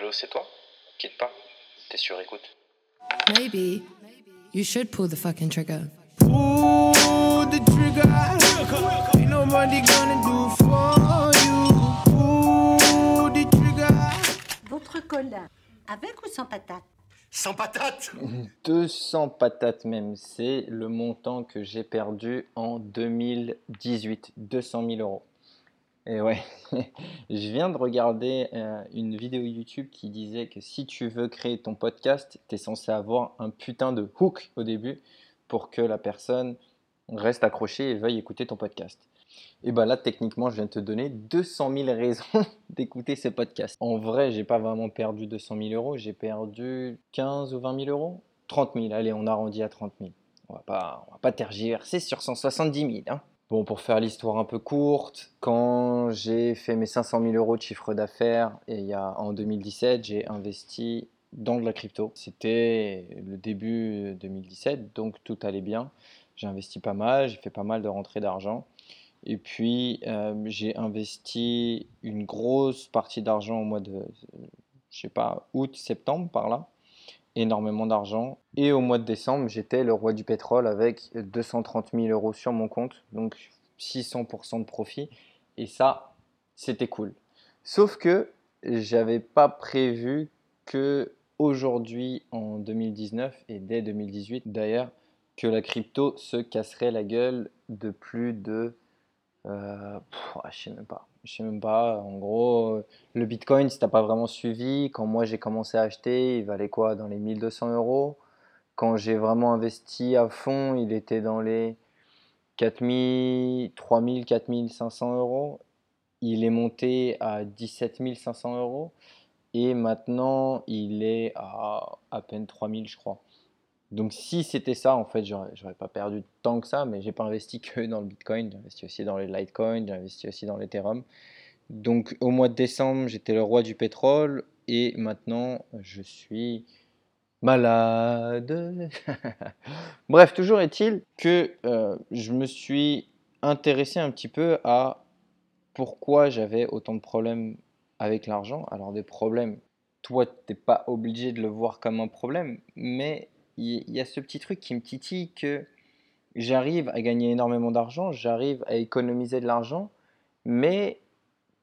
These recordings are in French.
Allô, c'est toi? Quitte pas. T'es sur écoute. Maybe you should pull the fucking trigger. Pull the trigger. Ain't nobody gonna do for you. Pull the trigger. Votre cola, avec ou sans patate? Sans patate 200 patates même, c'est le montant que j'ai perdu en 2018, 200 000 euros. Et ouais, je viens de regarder euh, une vidéo YouTube qui disait que si tu veux créer ton podcast, tu es censé avoir un putain de hook au début pour que la personne reste accrochée et veuille écouter ton podcast. Et bah là, techniquement, je viens de te donner 200 000 raisons d'écouter ce podcast. En vrai, j'ai pas vraiment perdu 200 000 euros, j'ai perdu 15 ou 20 000 euros 30 000, allez, on arrondit à 30 000. On va pas, on va pas tergiverser sur 170 000. Hein. Bon, pour faire l'histoire un peu courte, quand j'ai fait mes 500 000 euros de chiffre d'affaires et il en 2017, j'ai investi dans de la crypto. C'était le début 2017, donc tout allait bien. J'ai investi pas mal, j'ai fait pas mal de rentrées d'argent. Et puis, euh, j'ai investi une grosse partie d'argent au mois de, je sais pas, août, septembre, par là. Énormément d'argent. Et au mois de décembre, j'étais le roi du pétrole avec 230 000 euros sur mon compte. Donc, 600% de profit. Et ça, c'était cool. Sauf que j'avais pas prévu que aujourd'hui, en 2019 et dès 2018 d'ailleurs, que la crypto se casserait la gueule de plus de euh, pff, je sais même pas. Je sais même pas. En gros, le Bitcoin, si t'as pas vraiment suivi, quand moi j'ai commencé à acheter, il valait quoi Dans les 1200 euros? Quand j'ai vraiment investi à fond, il était dans les 4000, 3000, 4500 euros. Il est monté à 17 500 euros. Et maintenant, il est à à peine 3000, je crois. Donc si c'était ça, en fait, j'aurais pas perdu tant que ça, mais j'ai pas investi que dans le Bitcoin, j'ai investi aussi dans les Litecoin, j'ai investi aussi dans l'Ethereum. Donc au mois de décembre, j'étais le roi du pétrole et maintenant je suis malade. Bref, toujours est-il que euh, je me suis intéressé un petit peu à pourquoi j'avais autant de problèmes avec l'argent. Alors des problèmes, toi, t'es pas obligé de le voir comme un problème, mais il y, a ce petit truc qui me titille que j'arrive à gagner énormément d'argent, j'arrive à économiser de l'argent, mais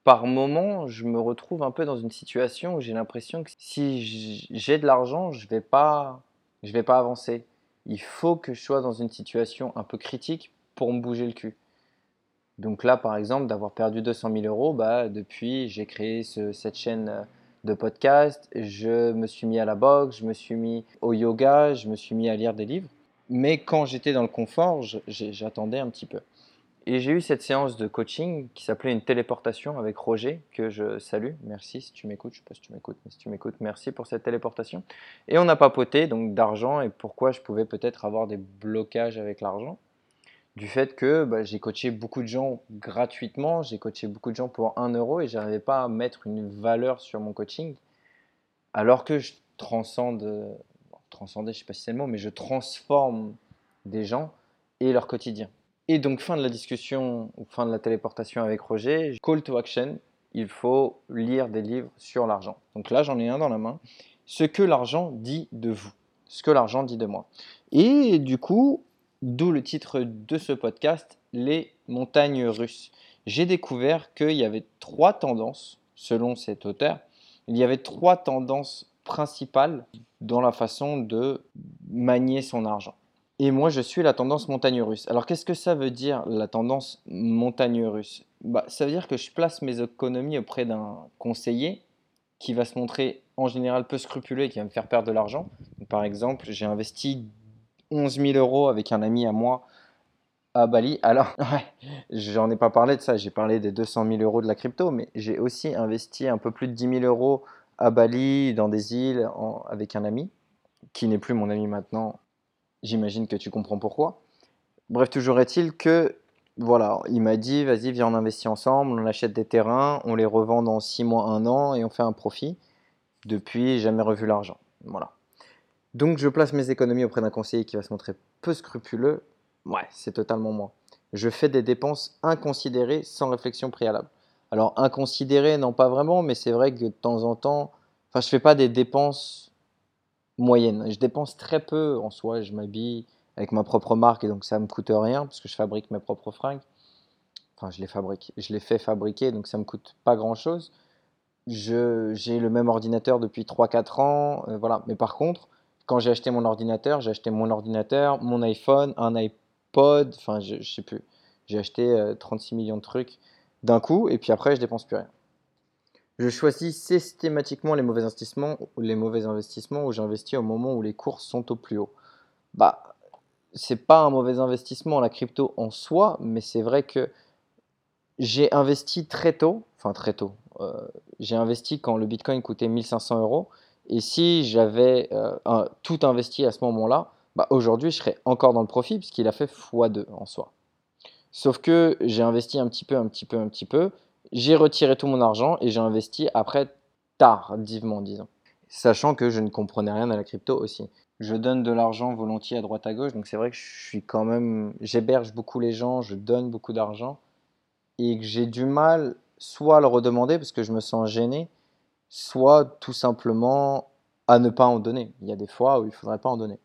par moment, je me retrouve un peu dans une situation où j'ai l'impression que si j'ai de l'argent, je vais pas, vais pas avancer. Il faut que je sois dans une situation un peu critique pour me bouger le cul. Donc là, par exemple, d'avoir perdu 200 000 euros, bah, depuis, j'ai créé ce- cette chaîne euh, de podcast, je me suis mis à la boxe, je me suis mis au yoga, je me suis mis à lire des livres. Mais quand j'étais dans le confort, j'attendais un petit peu. Et j'ai eu cette séance de coaching qui s'appelait une téléportation avec Roger, que je salue. Merci si tu m'écoutes, je sais pas si tu m'écoutes, mais si tu m'écoutes, merci pour cette téléportation. Et on a papoté donc d'argent et pourquoi je pouvais peut-être avoir des blocages avec l'argent. Du fait que bah, j'ai coaché beaucoup de gens gratuitement, j'ai coaché beaucoup de gens pour 1 euro et j'arrivais pas à mettre une valeur sur mon coaching. Alors que je transcende, bon, transcender, je sais pas si c'est le mot, mais je transforme des gens et leur quotidien. Et donc, fin de la discussion ou fin de la téléportation avec Roger, call to action, il faut lire des livres sur l'argent. Donc là, j'en ai un dans la main. Ce que l'argent dit de vous, ce que l'argent dit de moi. Et du coup, d'où le titre de ce podcast, les montagnes russes. J'ai découvert qu'il y avait trois tendances, selon cet auteur, il y avait trois tendances principales dans la façon de manier son argent. Et moi, je suis la tendance montagne russe. Alors, qu'est-ce que ça veut dire, la tendance montagne russe? Bah, Ça veut dire que je place mes économies auprès d'un conseiller qui va se montrer en général peu scrupuleux et qui va me faire perdre de l'argent. Par exemple, j'ai investi 11 000 euros avec un ami à moi à Bali. Alors, ouais, j'en ai pas parlé de ça, j'ai parlé des 200 000 euros de la crypto, mais j'ai aussi investi un peu plus de 10 000 euros à Bali, dans des îles, avec un ami, qui n'est plus mon ami maintenant. J'imagine que tu comprends pourquoi. Bref, toujours est-il que, voilà, il m'a dit, vas-y, viens, on investit ensemble, on achète des terrains, on les revend dans 6 mois, 1 an, et on fait un profit. Depuis, jamais revu l'argent. Voilà. Donc, je place mes économies auprès d'un conseiller qui va se montrer peu scrupuleux. Ouais, c'est totalement moi. Je fais des dépenses inconsidérées sans réflexion préalable. Alors, inconsidérées, non pas vraiment, mais c'est vrai que de temps en temps, Enfin, je fais pas des dépenses moyennes. Je dépense très peu en soi. Je m'habille avec ma propre marque et donc ça me coûte rien parce que je fabrique mes propres fringues. Enfin, je les fabrique, je les fais fabriquer donc ça me coûte pas grand chose. Je, j'ai le même ordinateur depuis 3-4 ans, euh, voilà. Mais par contre, quand j'ai acheté mon ordinateur, j'ai acheté mon ordinateur, mon iPhone, un iPod, enfin, je, je sais plus. J'ai acheté euh, 36 millions de trucs d'un coup et puis après, je dépense plus rien. Je choisis systématiquement les mauvais investissements, les mauvais investissements où j'investis au moment où les cours sont au plus haut. Bah, c'est pas un mauvais investissement la crypto en soi, mais c'est vrai que j'ai investi très tôt, enfin très tôt. euh, j'ai investi quand le Bitcoin coûtait 1500 euros. Et si j'avais euh, tout investi à ce moment-là, bah, aujourd'hui je serais encore dans le profit puisqu'il a fait x2 en soi. Sauf que j'ai investi un petit peu, un petit peu, un petit peu. J'ai retiré tout mon argent et j'ai investi après tardivement, disons. Sachant que je ne comprenais rien à la crypto aussi. Je donne de l'argent volontiers à droite à gauche, donc c'est vrai que je suis quand même. J'héberge beaucoup les gens, je donne beaucoup d'argent et que j'ai du mal soit à le redemander parce que je me sens gêné, soit tout simplement à ne pas en donner. Il y a des fois où il ne faudrait pas en donner.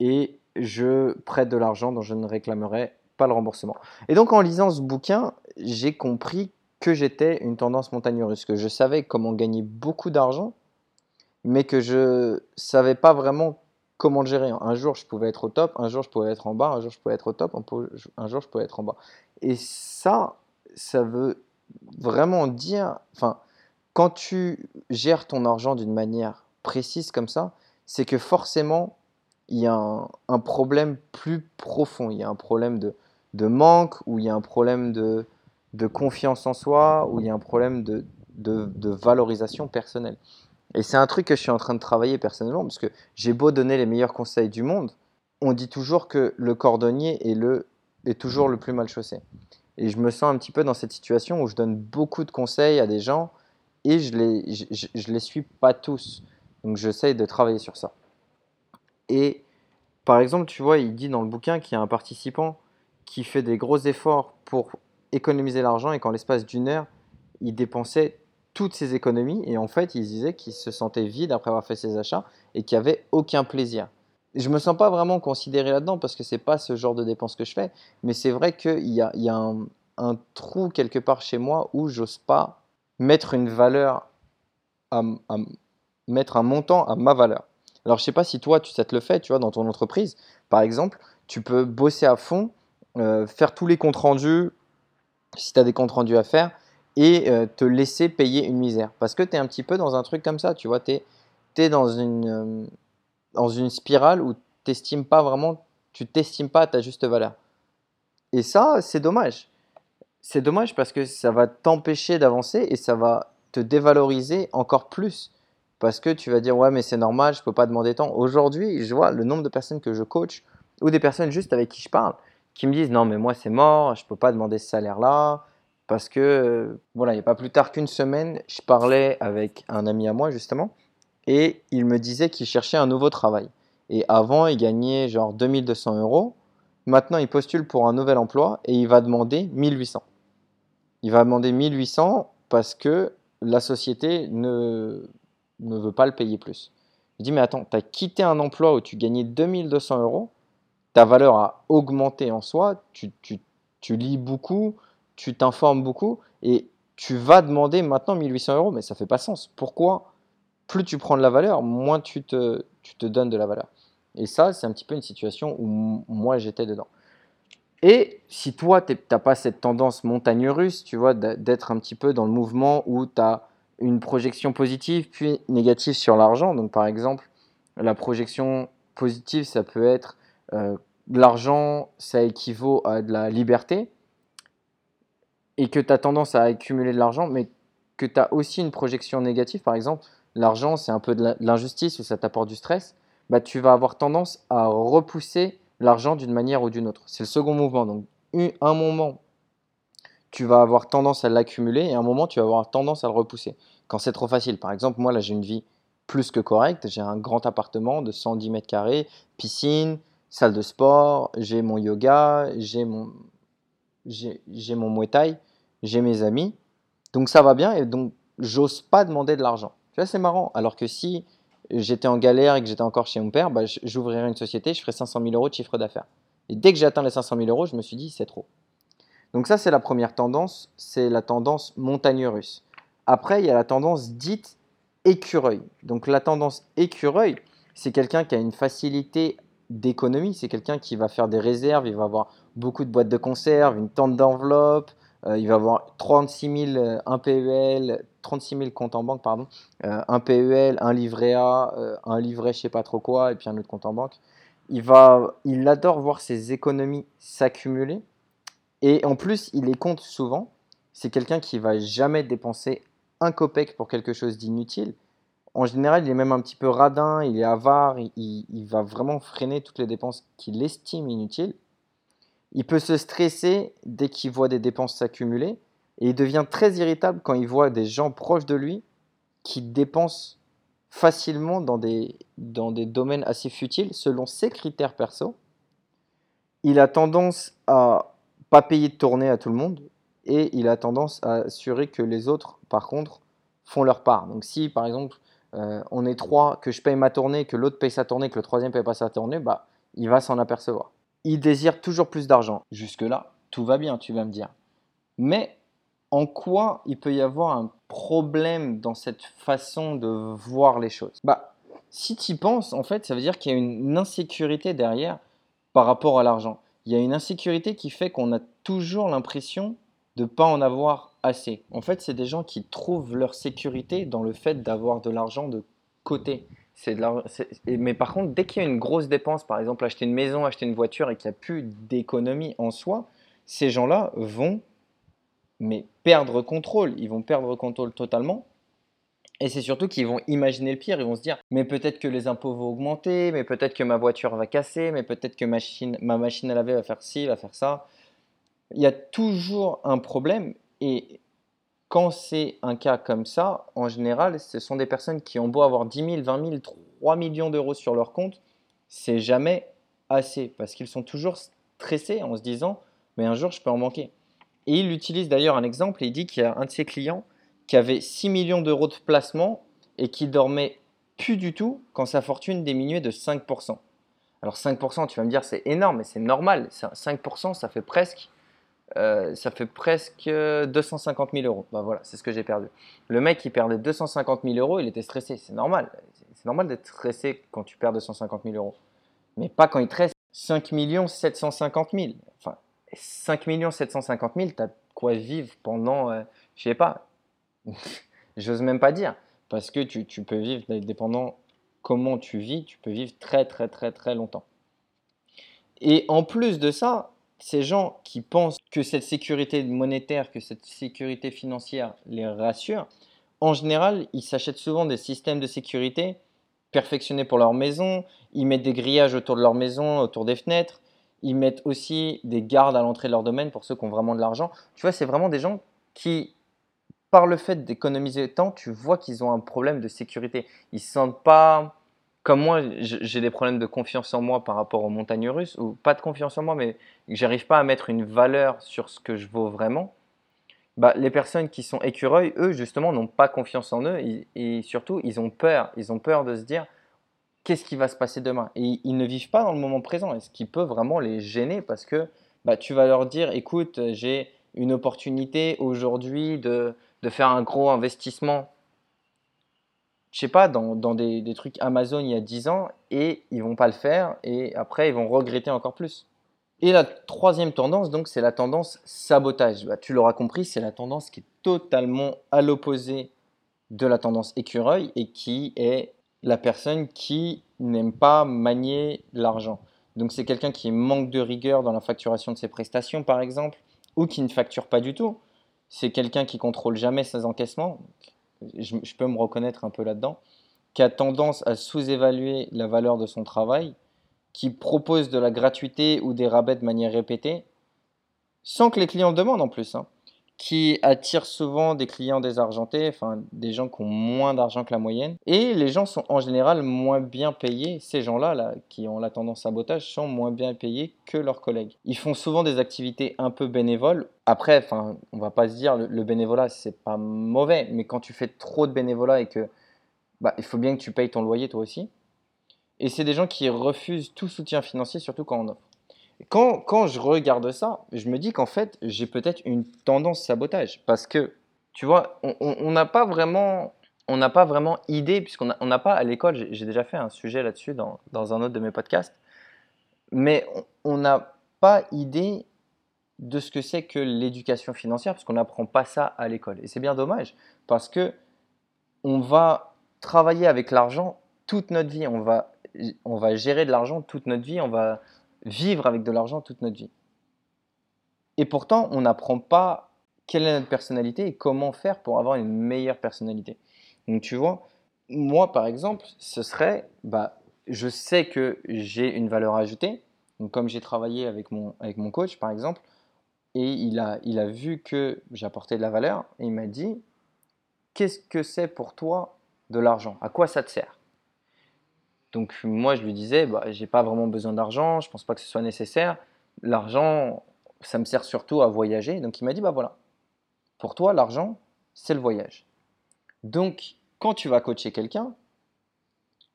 Et je prête de l'argent dont je ne réclamerai pas le remboursement. Et donc en lisant ce bouquin, j'ai compris que j'étais une tendance montagne russe, que je savais comment gagner beaucoup d'argent, mais que je savais pas vraiment comment le gérer. Un jour, je pouvais être au top, un jour, je pouvais être en bas, un jour, je pouvais être au top, un jour, je pouvais être en bas. Et ça, ça veut vraiment dire, enfin, quand tu gères ton argent d'une manière précise comme ça, c'est que forcément, il y a un, problème plus profond. Il y a un problème de, manque, ou il y a un problème de, confiance en soi, ou il y a un problème de, valorisation personnelle. Et c'est un truc que je suis en train de travailler personnellement, parce que j'ai beau donner les meilleurs conseils du monde, on dit toujours que le cordonnier est toujours le plus mal chaussé. Et je me sens un petit peu dans cette situation où je donne beaucoup de conseils à des gens et je les, je, les suis pas tous. Donc j'essaye de travailler sur ça. Et par exemple, tu vois, il dit dans le bouquin qu'il y a un participant qui fait des gros efforts pour économiser l'argent et qu'en l'espace d'une heure, il dépensait toutes ses économies et en fait, il disait qu'il se sentait vide après avoir fait ses achats et qu'il n'y avait aucun plaisir. Je me sens pas vraiment considéré là-dedans parce que c'est pas ce genre de dépenses que je fais, mais c'est vrai qu'il y a, il y a un, un trou quelque part chez moi où j'ose pas mettre une valeur à, mettre un montant à ma valeur. Alors, je sais pas si toi, tu, ça te le fait, tu vois, dans ton entreprise, par exemple, tu peux bosser à fond, euh, faire tous les comptes rendus, si tu as des comptes rendus à faire, et euh, te laisser payer une misère. Parce que tu es un petit peu dans un truc comme ça, tu vois, tu es, dans une, euh, dans une spirale où t'estimes pas vraiment, tu t'estimes pas à ta juste valeur. Et ça, c'est dommage. C'est dommage parce que ça va t'empêcher d'avancer et ça va te dévaloriser encore plus. Parce que tu vas dire, ouais, mais c'est normal, je peux pas demander tant. Aujourd'hui, je vois le nombre de personnes que je coach ou des personnes juste avec qui je parle qui me disent, non, mais moi, c'est mort, je peux pas demander ce salaire-là. Parce que, voilà, il n'y a pas plus tard qu'une semaine, je parlais avec un ami à moi, justement, et il me disait qu'il cherchait un nouveau travail. Et avant, il gagnait genre 2200 euros. Maintenant, il postule pour un nouvel emploi et il va demander 1800. Il va demander 1800 parce que la société ne, ne veut pas le payer plus. Je dis, mais attends, tu as quitté un emploi où tu gagnais 2200 euros, ta valeur a augmenté en soi, tu, tu, tu lis beaucoup, tu t'informes beaucoup, et tu vas demander maintenant 1800 euros, mais ça fait pas sens. Pourquoi? Plus tu prends de la valeur, moins tu te, tu te donnes de la valeur. Et ça, c'est un petit peu une situation où moi j'étais dedans. Et si toi, tu n'as pas cette tendance montagne russe, tu vois, d'être un petit peu dans le mouvement où tu as une projection positive puis négative sur l'argent. Donc par exemple, la projection positive, ça peut être euh, l'argent, ça équivaut à de la liberté, et que tu as tendance à accumuler de l'argent, mais que tu as aussi une projection négative, par exemple, l'argent, c'est un peu de l'injustice ou ça t'apporte du stress, bah, tu vas avoir tendance à repousser l'argent d'une manière ou d'une autre. C'est le second mouvement. Donc, un moment, tu vas avoir tendance à l'accumuler et un moment, tu vas avoir tendance à le repousser. Quand c'est trop facile. Par exemple, moi, là, j'ai une vie plus que correcte. J'ai un grand appartement de 110 mètres carrés, piscine, salle de sport, j'ai mon yoga, j'ai mon, j'ai mon Muay Thai, j'ai mes amis. Donc ça va bien et donc j'ose pas demander de l'argent. Tu vois, c'est marrant. Alors que si j'étais en galère et que j'étais encore chez mon père, bah, j'ouvrirais une société, je ferais 500 000 euros de chiffre d'affaires. Et dès que j'ai atteint les 500 000 euros, je me suis dit, c'est trop. Donc ça, c'est la première tendance, c'est la tendance montagne russe. Après, il y a la tendance dite écureuil. Donc la tendance écureuil, c'est quelqu'un qui a une facilité d'économie, c'est quelqu'un qui va faire des réserves, il va avoir beaucoup de boîtes de conserve, une tente d'enveloppe, il va avoir 36 000 euh, un PEL, 36 000 comptes en banque, pardon, euh, un PEL, un livret A, euh, un livret je sais pas trop quoi, et puis un autre compte en banque. Il, va, il adore voir ses économies s'accumuler, et en plus, il les compte souvent. C'est quelqu'un qui va jamais dépenser un copec pour quelque chose d'inutile. En général, il est même un petit peu radin, il est avare, il va vraiment freiner toutes les dépenses qu'il estime inutiles. Il peut se stresser dès qu'il voit des dépenses s'accumuler et il devient très irritable quand il voit des gens proches de lui qui dépensent facilement dans des, dans des domaines assez futiles selon ses critères perso. Il a tendance à pas payer de tournée à tout le monde et il a tendance à assurer que les autres, par contre, font leur part. Donc si, par exemple, euh, on est trois, que je paye ma tournée, que l'autre paye sa tournée, que le troisième paye pas sa tournée, bah, il va s'en apercevoir. Il désire toujours plus d'argent. Jusque-là, tout va bien, tu vas me dire. Mais en quoi il peut y avoir un problème dans cette façon de voir les choses? Bah, si tu y penses, en fait, ça veut dire qu'il y a une insécurité derrière par rapport à l'argent. Il y a une insécurité qui fait qu'on a toujours l'impression de ne pas en avoir assez. En fait, c'est des gens qui trouvent leur sécurité dans le fait d'avoir de l'argent de côté. Mais par contre, dès qu'il y a une grosse dépense, par exemple acheter une maison, acheter une voiture et qu'il n'y a plus d'économie en soi, ces gens-là vont mais perdre contrôle. Ils vont perdre contrôle totalement. Et c'est surtout qu'ils vont imaginer le pire. Ils vont se dire, mais peut-être que les impôts vont augmenter, mais peut-être que ma voiture va casser, mais peut-être que ma machine, ma machine à laver va faire ci, va faire ça. Il y a toujours un problème. Et quand c'est un cas comme ça, en général, ce sont des personnes qui ont beau avoir 10 000, 20 000, 3 millions d'euros sur leur compte, c'est jamais assez. Parce qu'ils sont toujours stressés en se disant, mais un jour, je peux en manquer. Et il utilise d'ailleurs un exemple, et il dit qu'il y a un de ses clients qui avait 6 millions d'euros de placement et qui dormait plus du tout quand sa fortune diminuait de 5%. Alors 5%, tu vas me dire, c'est énorme, mais c'est normal. Ça- 5%, ça fait presque, euh, ça fait presque euh, 250 000 euros. Bah voilà, c'est ce que j'ai perdu. Le mec qui perdait 250 000 euros, il était stressé. C'est normal. C'est- normal d'être stressé quand tu perds 250 000 euros. Mais pas quand il te reste 5 750 000. Enfin, 5 750 000, tu as quoi vivre pendant, euh, je sais pas, j'ose même pas dire, parce que tu peux vivre, dépendant comment tu vis, tu peux vivre très très très très longtemps. Et en plus de ça, ces gens qui pensent que cette sécurité monétaire, que cette sécurité financière les rassure, en général, ils s'achètent souvent des systèmes de sécurité perfectionnés pour leur maison, ils mettent des grillages autour de leur maison, autour des fenêtres, ils mettent aussi des gardes à l'entrée de leur domaine pour ceux qui ont vraiment de l'argent. Tu vois, c'est vraiment des gens qui, par le fait d'économiser temps, tu vois qu'ils ont un problème de sécurité. Ils se sentent pas comme moi, j'ai des problèmes de confiance en moi par rapport aux montagnes russes, ou pas de confiance en moi, mais j'arrive pas à mettre une valeur sur ce que je vaux vraiment. Bah, les personnes qui sont écureuils, eux, justement, n'ont pas confiance en eux et, et surtout, ils ont peur. Ils ont peur de se dire qu'est-ce qui va se passer demain? Et ils ne vivent pas dans le moment présent, et ce qui peut vraiment les gêner parce que bah, tu vas leur dire écoute, j'ai une opportunité aujourd'hui de, de faire un gros investissement je sais pas, dans, des trucs Amazon il y a 10 ans et ils vont pas le faire et après ils vont regretter encore plus. Et la troisième tendance, donc, c'est la tendance sabotage. Bah, tu l'auras compris, c'est la tendance qui est totalement à l'opposé de la tendance écureuil et qui est la personne qui n'aime pas manier l'argent. Donc, c'est quelqu'un qui manque de rigueur dans la facturation de ses prestations, par exemple, ou qui ne facture pas du tout. C'est quelqu'un qui contrôle jamais ses encaissements. Je, peux me reconnaître un peu là-dedans. Qui a tendance à sous-évaluer la valeur de son travail qui propose de la gratuité ou des rabais de manière répétée, sans que les clients demandent en plus, hein, qui attire souvent des clients désargentés, enfin des gens qui ont moins d'argent que la moyenne, et les gens sont en général moins bien payés, ces gens-là là, qui ont la tendance sabotage sont moins bien payés que leurs collègues. Ils font souvent des activités un peu bénévoles. Après, enfin, on va pas se dire le, le bénévolat c'est pas mauvais, mais quand tu fais trop de bénévolat et que bah, il faut bien que tu payes ton loyer toi aussi. Et c'est des gens qui refusent tout soutien financier, surtout quand on offre. Quand, quand je regarde ça, je me dis qu'en fait, j'ai peut-être une tendance sabotage. Parce que, tu vois, on n'a pas vraiment on n'a pas vraiment idée, puisqu'on n'a pas à l'école, j'ai déjà fait un sujet là-dessus dans, dans, un autre de mes podcasts, mais on n'a pas idée de ce que c'est que l'éducation financière, parce qu'on n'apprend pas ça à l'école. Et c'est bien dommage, parce que on va travailler avec l'argent toute notre vie, on va, on va gérer de l'argent toute notre vie, on va vivre avec de l'argent toute notre vie. Et pourtant, on n'apprend pas quelle est notre personnalité et comment faire pour avoir une meilleure personnalité. Donc tu vois, moi par exemple, ce serait, bah, je sais que j'ai une valeur ajoutée. Donc comme j'ai travaillé avec mon, avec mon coach par exemple, et il a, il a vu que j'apportais de la valeur, et il m'a dit, qu'est-ce que c'est pour toi de l'argent? À quoi ça te sert? Donc moi je lui disais, bah, j'ai pas vraiment besoin d'argent, je pense pas que ce soit nécessaire. L'argent, ça me sert surtout à voyager. Donc il m'a dit, bah voilà, pour toi l'argent, c'est le voyage. Donc, quand tu vas coacher quelqu'un,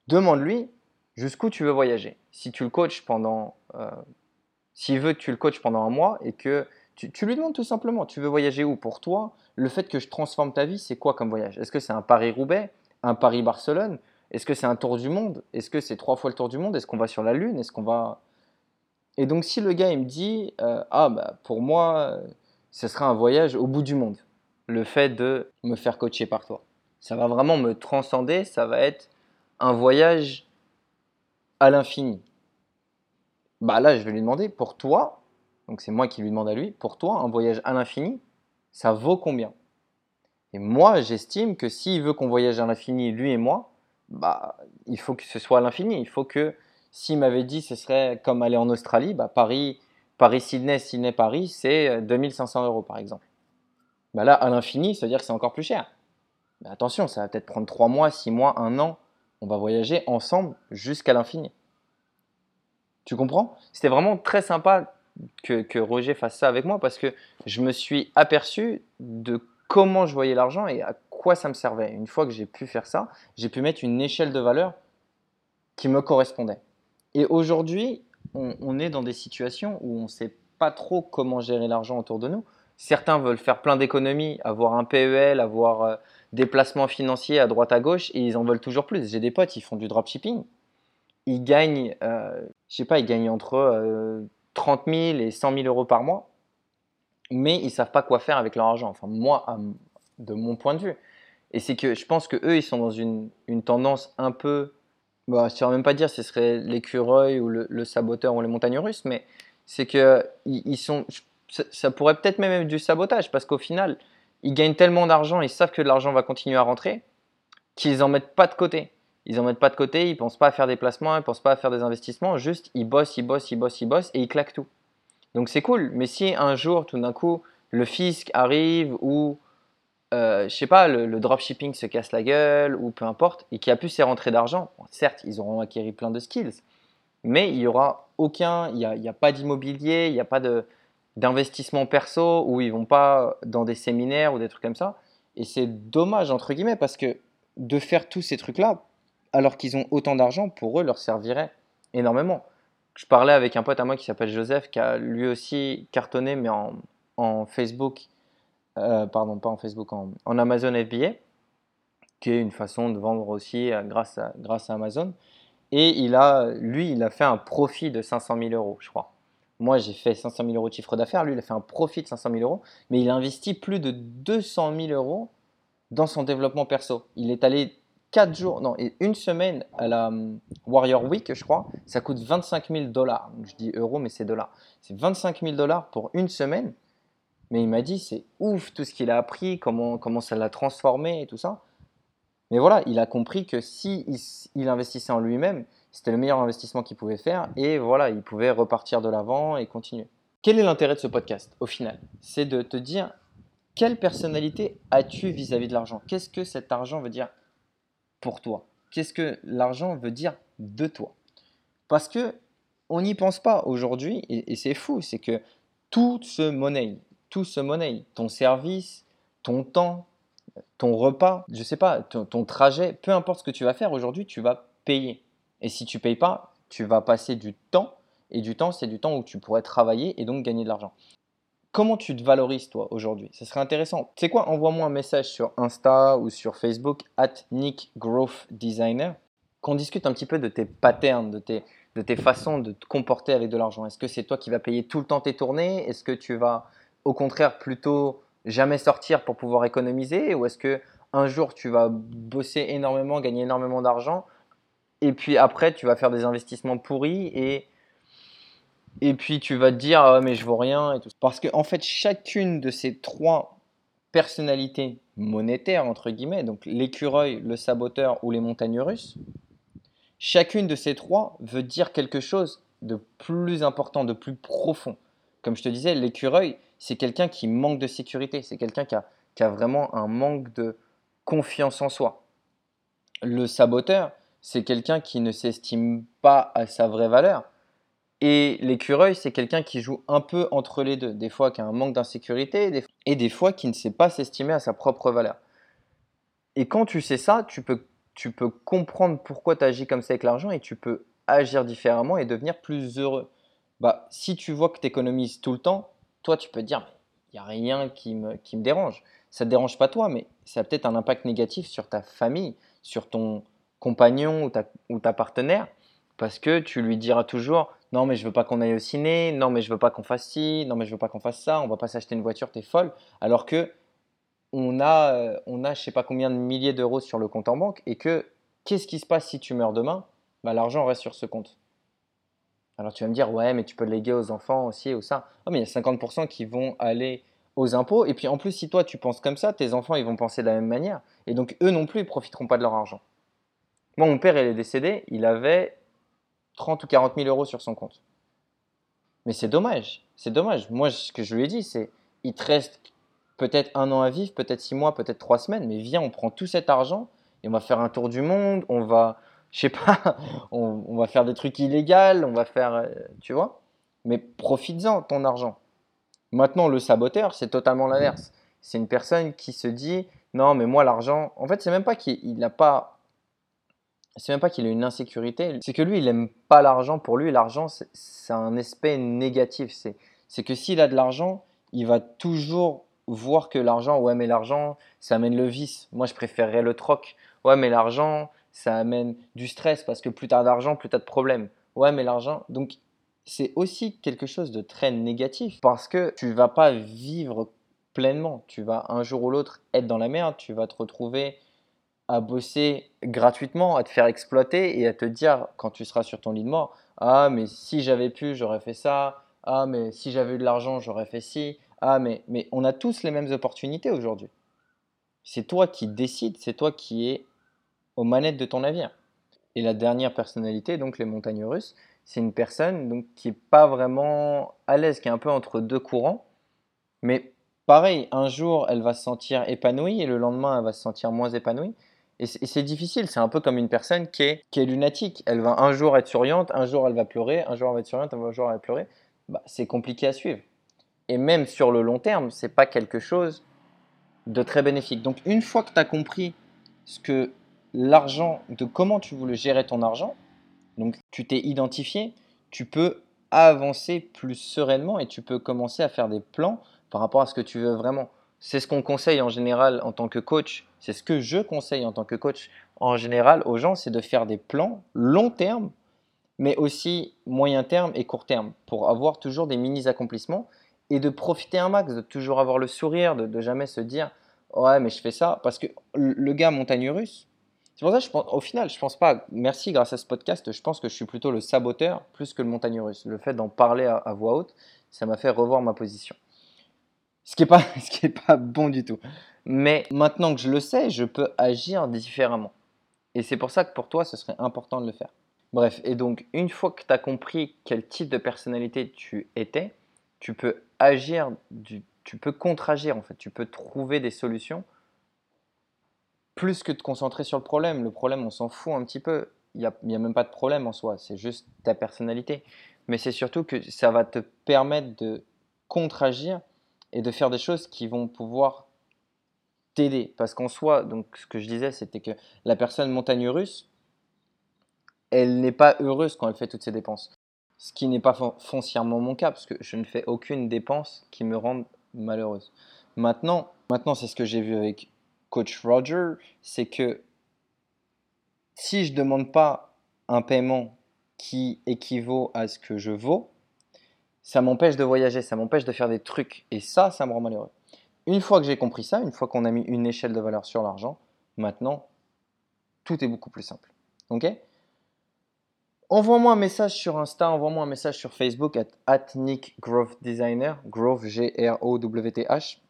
demande-lui jusqu'où tu veux voyager. Si tu le coaches pendant, euh, s'il veut que tu le coaches pendant un mois et que tu, lui demandes tout simplement, tu veux voyager où? Pour toi Le fait que je transforme ta vie, c'est quoi comme voyage? Est-ce que c'est un Paris-Roubaix, un Paris-Barcelone? Est-ce que c'est un tour du monde? Est-ce que c'est trois fois le tour du monde? Est-ce qu'on va sur la Lune? Est-ce qu'on va? Et donc si le gars il me dit, euh, ah bah pour moi, ce sera un voyage au bout du monde, le fait de me faire coacher par toi. Ça va vraiment me transcender, ça va être un voyage à l'infini. Bah là, je vais lui demander, pour toi, donc c'est moi qui lui demande à lui, pour toi, un voyage à l'infini, ça vaut combien? Et moi, j'estime que s'il veut qu'on voyage à l'infini, lui et moi, bah, il faut que ce soit à l'infini. Il faut que, s'il m'avait dit ce serait comme aller en Australie, bah, Paris, Paris-Sydney, Sydney-Paris, c'est 2500 euros par exemple. Bah là, à l'infini, ça veut dire que c'est encore plus cher attention, ça va peut-être prendre 3 mois, 6 mois, 1 an. On va voyager ensemble jusqu'à l'infini. Tu comprends? C'était vraiment très sympa que, Roger fasse ça avec moi parce que je me suis aperçu de comment je voyais l'argent et à quoi ça me servait. Une fois que j'ai pu faire ça, j'ai pu mettre une échelle de valeur qui me correspondait. Et aujourd'hui, on, est dans des situations où on ne sait pas trop comment gérer l'argent autour de nous. Certains veulent faire plein d'économies, avoir un PEL, avoir euh, des placements financiers à droite à gauche et ils en veulent toujours plus. J'ai des potes, ils font du dropshipping. Ils gagnent, euh, je sais pas, ils gagnent entre 30 euh, 000 et 100 000 euros par mois, mais ils savent pas quoi faire avec leur argent. Enfin, moi, de mon point de vue. Et c'est que je pense que eux, ils sont dans une, tendance un peu, bah, je ne saurais même pas dire ce serait l'écureuil ou le, saboteur ou les montagnes russes, mais c'est que ils sont, ça, pourrait peut-être même être du sabotage parce qu'au final, ils gagnent tellement d'argent, ils savent que l'argent va continuer à rentrer, qu'ils n'en mettent pas de côté. Ils n'en mettent pas de côté, ils ne pensent pas à faire des placements, ils ne pensent pas à faire des investissements, juste ils bossent, ils bossent, ils bossent, ils bossent et ils claquent tout. Donc c'est cool, mais si un jour, tout d'un coup, le fisc arrive ou, euh, je sais pas, le, dropshipping se casse la gueule ou peu importe, et qu'il n'y a plus ces rentrées d'argent, certes, ils auront acquis plein de skills, mais il n'y aura aucun, il n'y a, pas d'immobilier, il n'y a pas d'investissement perso où ils vont pas dans des séminaires ou des trucs comme ça. Et c'est dommage, entre guillemets, parce que de faire tous ces trucs-là, alors qu'ils ont autant d'argent, pour eux, leur servirait énormément. Je parlais avec un pote à moi qui s'appelle Joseph, qui a lui aussi cartonné, mais en Facebook, euh, pardon, pas en Facebook, en, Amazon FBA, qui est une façon de vendre aussi euh, grâce, à, Amazon. Et il a, lui, il a fait un profit de 500 000 euros, je crois. Moi, j'ai fait 500 000 euros de chiffre d'affaires. Lui, il a fait un profit de 500 000 euros. Mais il a investi plus de 200 000 euros dans son développement perso. Il est allé 4 jours, non, une semaine à la hum, Warrior Week, je crois. Ça coûte 25 000 dollars. Je dis euros, mais c'est dollars. C'est 25 000 dollars pour une semaine. Mais il m'a dit, c'est ouf tout ce qu'il a appris, comment, comment ça l'a transformé et tout ça. Mais voilà, il a compris que si il investissait en lui-même, c'était le meilleur investissement qu'il pouvait faire et voilà, il pouvait repartir de l'avant et continuer. Quel est l'intérêt de ce podcast au final? C'est de te dire quelle personnalité as-tu vis-à-vis de l'argent? Qu'est-ce que cet argent veut dire pour toi? Qu'est-ce que l'argent veut dire de toi? Parce que on n'y pense pas aujourd'hui et, c'est fou, c'est que tout se monnaie, tout se monnaie, ton service, ton temps, ton repas, je sais pas, ton, ton trajet, peu importe ce que tu vas faire aujourd'hui, tu vas payer. Et si tu payes pas, tu vas passer du temps. Et du temps, c'est du temps où tu pourrais travailler et donc gagner de l'argent. Comment tu te valorises toi aujourd'hui? Ce serait intéressant. Tu sais quoi? Envoie-moi un message sur Insta ou sur Facebook, at Nick Growth Designer, qu'on discute un petit peu de tes patterns, de tes, de tes façons de te comporter avec de l'argent. Est-ce que c'est toi qui vas payer tout le temps tes tournées? Est-ce que tu vas au contraire plutôt jamais sortir pour pouvoir économiser Ou est-ce que un jour tu vas bosser énormément, gagner énormément d'argent et puis après tu vas faire des investissements pourris et et puis tu vas te dire ah, mais je vaux rien et tout. Parce que en fait chacune de ces trois personnalités monétaires entre guillemets, donc l'écureuil, le saboteur ou les montagnes russes, chacune de ces trois veut dire quelque chose de plus important, de plus profond. Comme je te disais, l'écureuil, c'est quelqu'un qui manque de sécurité, c'est quelqu'un qui a, vraiment un manque de confiance en soi. Le saboteur, c'est quelqu'un qui ne s'estime pas à sa vraie valeur. Et l'écureuil, c'est quelqu'un qui joue un peu entre les deux. Des fois qui a un manque d'insécurité et des fois qui ne sait pas s'estimer à sa propre valeur. Et quand tu sais ça, tu peux, tu peux comprendre pourquoi tu agis comme ça avec l'argent et tu peux agir différemment et devenir plus heureux. Bah, si tu vois que tu économises tout le temps, toi, tu peux te dire, il n'y a rien qui me, qui me dérange. Ça ne te dérange pas toi, mais ça a peut-être un impact négatif sur ta famille, sur ton compagnon ou ta, ou ta partenaire, parce que tu lui diras toujours, non mais je veux pas qu'on aille au ciné, non mais je veux pas qu'on fasse ci, non mais je veux pas qu'on fasse ça, on va pas s'acheter une voiture, t'es folle. Alors que on a, euh, on a je sais pas combien de milliers d'euros sur le compte en banque et que qu'est-ce qui se passe si tu meurs demain? Bah, L'argent reste sur ce compte. Alors tu vas me dire, ouais, mais tu peux léguer aux enfants aussi ou ça. Oh, mais il y a 50% qui vont aller aux impôts. Et puis en plus, si toi tu penses comme ça, tes enfants ils vont penser de la même manière. Et donc eux non plus, ils profiteront pas de leur argent. Moi, mon père, il est décédé, il avait 30 ou 40 000 euros sur son compte. Mais c'est dommage, c'est dommage. Moi, ce que je lui ai dit, c'est il te reste peut-être un an à vivre, peut-être six mois, peut-être trois semaines, mais viens, on prend tout cet argent et on va faire un tour du monde, on va, je sais pas, on, va faire des trucs illégaux, on va faire, euh, tu vois. Mais profites-en ton argent. Maintenant, le saboteur, c'est totalement l'inverse. C'est une personne qui se dit non, mais moi, l'argent, en fait, c'est même pas qu'il n'a pas c'est même pas qu'il a une insécurité, c'est que lui, il aime pas l'argent. Pour lui, l'argent, c'est un aspect négatif. C'est que s'il a de l'argent, il va toujours voir que l'argent, ouais, mais l'argent, ça amène le vice. Moi, je préférerais le troc. Ouais, mais l'argent, ça amène du stress parce que plus t'as d'argent, plus t'as de problèmes. Ouais, mais l'argent. Donc, c'est aussi quelque chose de très négatif parce que tu vas pas vivre pleinement. Tu vas un jour ou l'autre être dans la merde. Tu vas te retrouver à bosser gratuitement, à te faire exploiter et à te dire quand tu seras sur ton lit de mort, ah mais si j'avais pu, j'aurais fait ça, ah mais si j'avais eu de l'argent, j'aurais fait ci, ah mais, mais on a tous les mêmes opportunités aujourd'hui. C'est toi qui décides, c'est toi qui es aux manettes de ton navire. Et la dernière personnalité, donc les montagnes russes, c'est une personne donc, qui n'est pas vraiment à l'aise, qui est un peu entre deux courants, mais pareil, un jour elle va se sentir épanouie et le lendemain elle va se sentir moins épanouie. Et c'est difficile, c'est un peu comme une personne qui est, qui est lunatique. Elle va un jour être souriante, un jour elle va pleurer, un jour elle va être souriante, un jour elle va pleurer. Bah, c'est compliqué à suivre. Et même sur le long terme, c'est pas quelque chose de très bénéfique. Donc une fois que tu as compris ce que l'argent, de comment tu voulais gérer ton argent, donc tu t'es identifié, tu peux avancer plus sereinement et tu peux commencer à faire des plans par rapport à ce que tu veux vraiment. C'est ce qu'on conseille en général en tant que coach. C'est ce que je conseille en tant que coach en général aux gens, c'est de faire des plans long terme, mais aussi moyen terme et court terme pour avoir toujours des mini accomplissements et de profiter un max, de toujours avoir le sourire, de, de jamais se dire ouais mais je fais ça parce que le gars montagne russe. C'est pour ça que je pense, au final, je pense pas. Merci, grâce à ce podcast, je pense que je suis plutôt le saboteur plus que le montagne russe. Le fait d'en parler à voix haute, ça m'a fait revoir ma position. Ce qui n'est pas, ce pas bon du tout. Mais maintenant que je le sais, je peux agir différemment. Et c'est pour ça que pour toi, ce serait important de le faire. Bref, et donc une fois que tu as compris quel type de personnalité tu étais, tu peux agir, tu peux contre-agir en fait, tu peux trouver des solutions plus que de concentrer sur le problème. Le problème, on s'en fout un petit peu. Il n'y a, même pas de problème en soi, c'est juste ta personnalité. Mais c'est surtout que ça va te permettre de contre-agir et de faire des choses qui vont pouvoir t'aider. Parce qu'en soi, donc ce que je disais, c'était que la personne montagne russe, elle n'est pas heureuse quand elle fait toutes ses dépenses. Ce qui n'est pas fon- foncièrement mon cas, parce que je ne fais aucune dépense qui me rende malheureuse. Maintenant, maintenant c'est ce que j'ai vu avec Coach Roger, c'est que si je ne demande pas un paiement qui équivaut à ce que je vaux, ça m'empêche de voyager, ça m'empêche de faire des trucs. Et ça, ça me rend malheureux. Une fois que j'ai compris ça, une fois qu'on a mis une échelle de valeur sur l'argent, maintenant, tout est beaucoup plus simple. Ok? Envoie-moi un message sur Insta, envoie-moi un message sur Facebook at, at Nick Growth Designer, Growth G-R-O-W-T-H.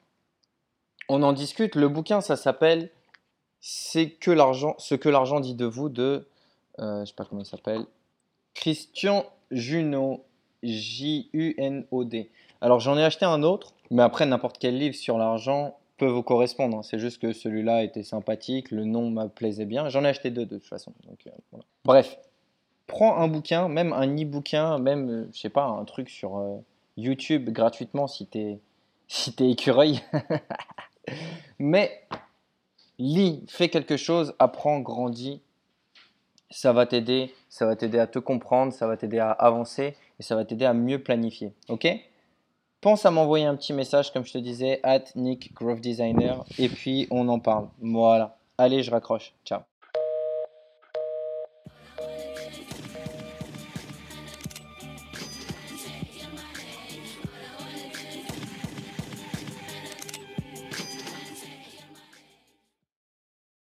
On en discute. Le bouquin, ça s'appelle C'est que l'argent, ce que l'argent dit de vous de, euh, je sais pas comment il s'appelle, Christian Junod, J-U-N-O-D. Alors j'en ai acheté un autre, mais après n'importe quel livre sur l'argent peut vous correspondre. hein. C'est juste que celui-là était sympathique, le nom me plaisait bien. J'en ai acheté deux de toute façon. Euh. Bref, prends un bouquin, même un e-bouquin, même, euh, je sais pas, un truc sur euh, YouTube gratuitement si t'es si t'es écureuil. Mais lis, fais quelque chose, apprends, grandis. Ça va t'aider, ça va t'aider à te comprendre, ça va t'aider à avancer et ça va t'aider à mieux planifier. Ok? Pense à m'envoyer un petit message, comme je te disais, at Nick Growth Designer, et puis on en parle. Voilà. Allez, je raccroche. Ciao.